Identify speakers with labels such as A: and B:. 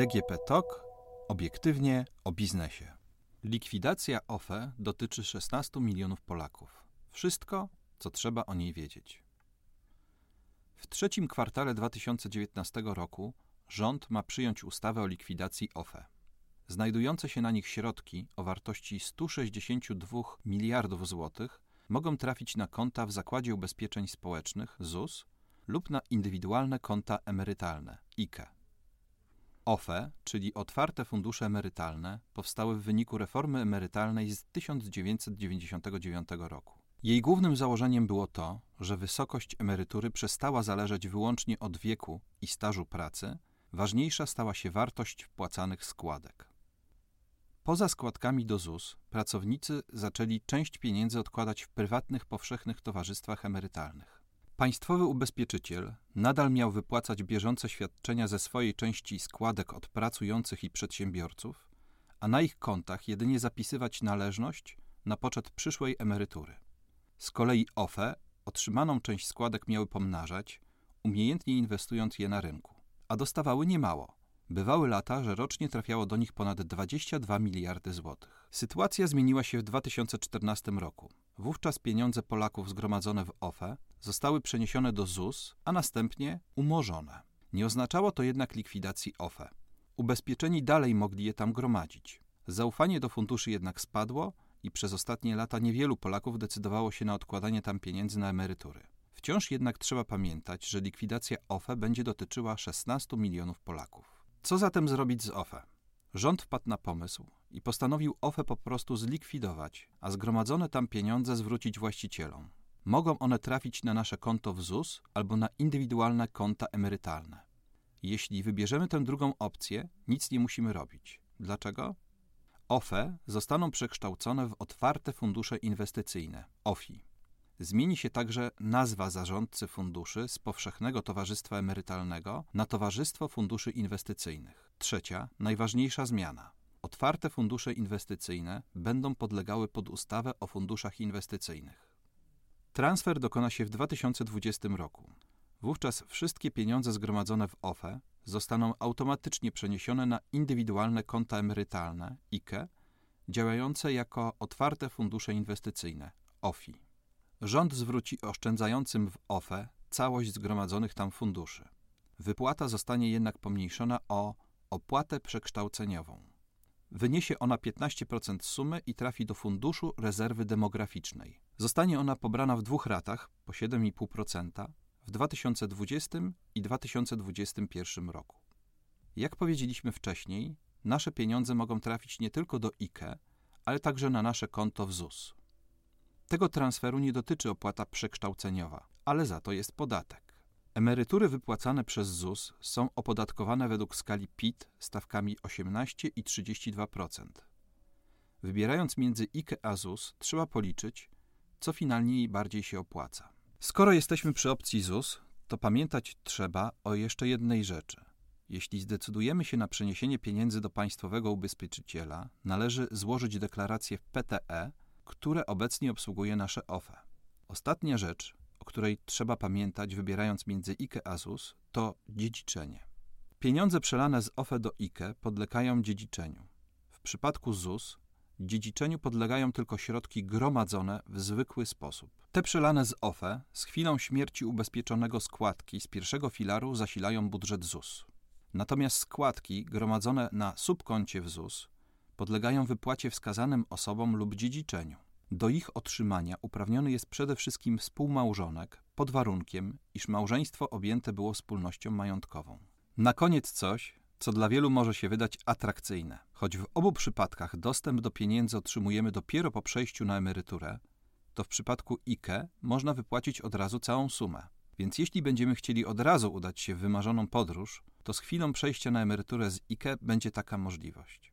A: DGP TOK obiektywnie o biznesie. Likwidacja OFE dotyczy 16 milionów Polaków. Wszystko, co trzeba o niej wiedzieć. W trzecim kwartale 2019 roku rząd ma przyjąć ustawę o likwidacji OFE. Znajdujące się na nich środki o wartości 162 miliardów złotych mogą trafić na konta w Zakładzie Ubezpieczeń Społecznych ZUS lub na indywidualne konta emerytalne IKE. OFE, czyli Otwarte Fundusze Emerytalne, powstały w wyniku reformy emerytalnej z 1999 roku. Jej głównym założeniem było to, że wysokość emerytury przestała zależeć wyłącznie od wieku i stażu pracy, ważniejsza stała się wartość wpłacanych składek. Poza składkami do ZUS pracownicy zaczęli część pieniędzy odkładać w prywatnych powszechnych towarzystwach emerytalnych. Państwowy ubezpieczyciel nadal miał wypłacać bieżące świadczenia ze swojej części składek od pracujących i przedsiębiorców, a na ich kontach jedynie zapisywać należność na poczet przyszłej emerytury. Z kolei OFE otrzymaną część składek miały pomnażać, umiejętnie inwestując je na rynku, a dostawały niemało. Bywały lata, że rocznie trafiało do nich ponad 22 miliardy złotych. Sytuacja zmieniła się w 2014 roku. Wówczas pieniądze Polaków zgromadzone w OFE zostały przeniesione do ZUS, a następnie umorzone. Nie oznaczało to jednak likwidacji OFE. Ubezpieczeni dalej mogli je tam gromadzić. Zaufanie do funduszy jednak spadło i przez ostatnie lata niewielu Polaków decydowało się na odkładanie tam pieniędzy na emerytury. Wciąż jednak trzeba pamiętać, że likwidacja OFE będzie dotyczyła 16 milionów Polaków. Co zatem zrobić z OFE? Rząd wpadł na pomysł i postanowił OFE po prostu zlikwidować, a zgromadzone tam pieniądze zwrócić właścicielom. Mogą one trafić na nasze konto w ZUS albo na indywidualne konta emerytalne. Jeśli wybierzemy tę drugą opcję, nic nie musimy robić. Dlaczego? OFE zostaną przekształcone w otwarte fundusze inwestycyjne OFI. Zmieni się także nazwa zarządcy funduszy z Powszechnego Towarzystwa Emerytalnego na Towarzystwo Funduszy Inwestycyjnych. Trzecia, najważniejsza zmiana. Otwarte fundusze inwestycyjne będą podlegały pod ustawę o funduszach inwestycyjnych. Transfer dokona się w 2020 roku. Wówczas wszystkie pieniądze zgromadzone w OFE zostaną automatycznie przeniesione na indywidualne konta emerytalne IKE, działające jako otwarte fundusze inwestycyjne OFI. Rząd zwróci oszczędzającym w OFE całość zgromadzonych tam funduszy. Wypłata zostanie jednak pomniejszona o opłatę przekształceniową. Wyniesie ona 15% sumy i trafi do Funduszu Rezerwy Demograficznej. Zostanie ona pobrana w dwóch ratach po 7,5% w 2020 i 2021 roku. Jak powiedzieliśmy wcześniej, nasze pieniądze mogą trafić nie tylko do IKE, ale także na nasze konto w ZUS. Tego transferu nie dotyczy opłata przekształceniowa, ale za to jest podatek. Emerytury wypłacane przez ZUS są opodatkowane według skali PIT stawkami 18 i 32%. Wybierając między IKE a ZUS, trzeba policzyć, co finalnie bardziej się opłaca. Skoro jesteśmy przy opcji ZUS, to pamiętać trzeba o jeszcze jednej rzeczy. Jeśli zdecydujemy się na przeniesienie pieniędzy do państwowego ubezpieczyciela, należy złożyć deklarację w PTE, które obecnie obsługuje nasze OFE. Ostatnia rzecz, o której trzeba pamiętać, wybierając między IKE a ZUS, to dziedziczenie. Pieniądze przelane z OFE do IKE podlegają dziedziczeniu. W przypadku ZUS dziedziczeniu podlegają tylko środki gromadzone w zwykły sposób. Te przelane z OFE z chwilą śmierci ubezpieczonego składki z pierwszego filaru zasilają budżet ZUS. Natomiast składki gromadzone na subkoncie w ZUS podlegają wypłacie wskazanym osobom lub dziedziczeniu. Do ich otrzymania uprawniony jest przede wszystkim współmałżonek, pod warunkiem, iż małżeństwo objęte było wspólnością majątkową. Na koniec coś, co dla wielu może się wydać atrakcyjne. Choć w obu przypadkach dostęp do pieniędzy otrzymujemy dopiero po przejściu na emeryturę, to w przypadku IKE można wypłacić od razu całą sumę. Więc jeśli będziemy chcieli od razu udać się w wymarzoną podróż, to z chwilą przejścia na emeryturę z IKE będzie taka możliwość.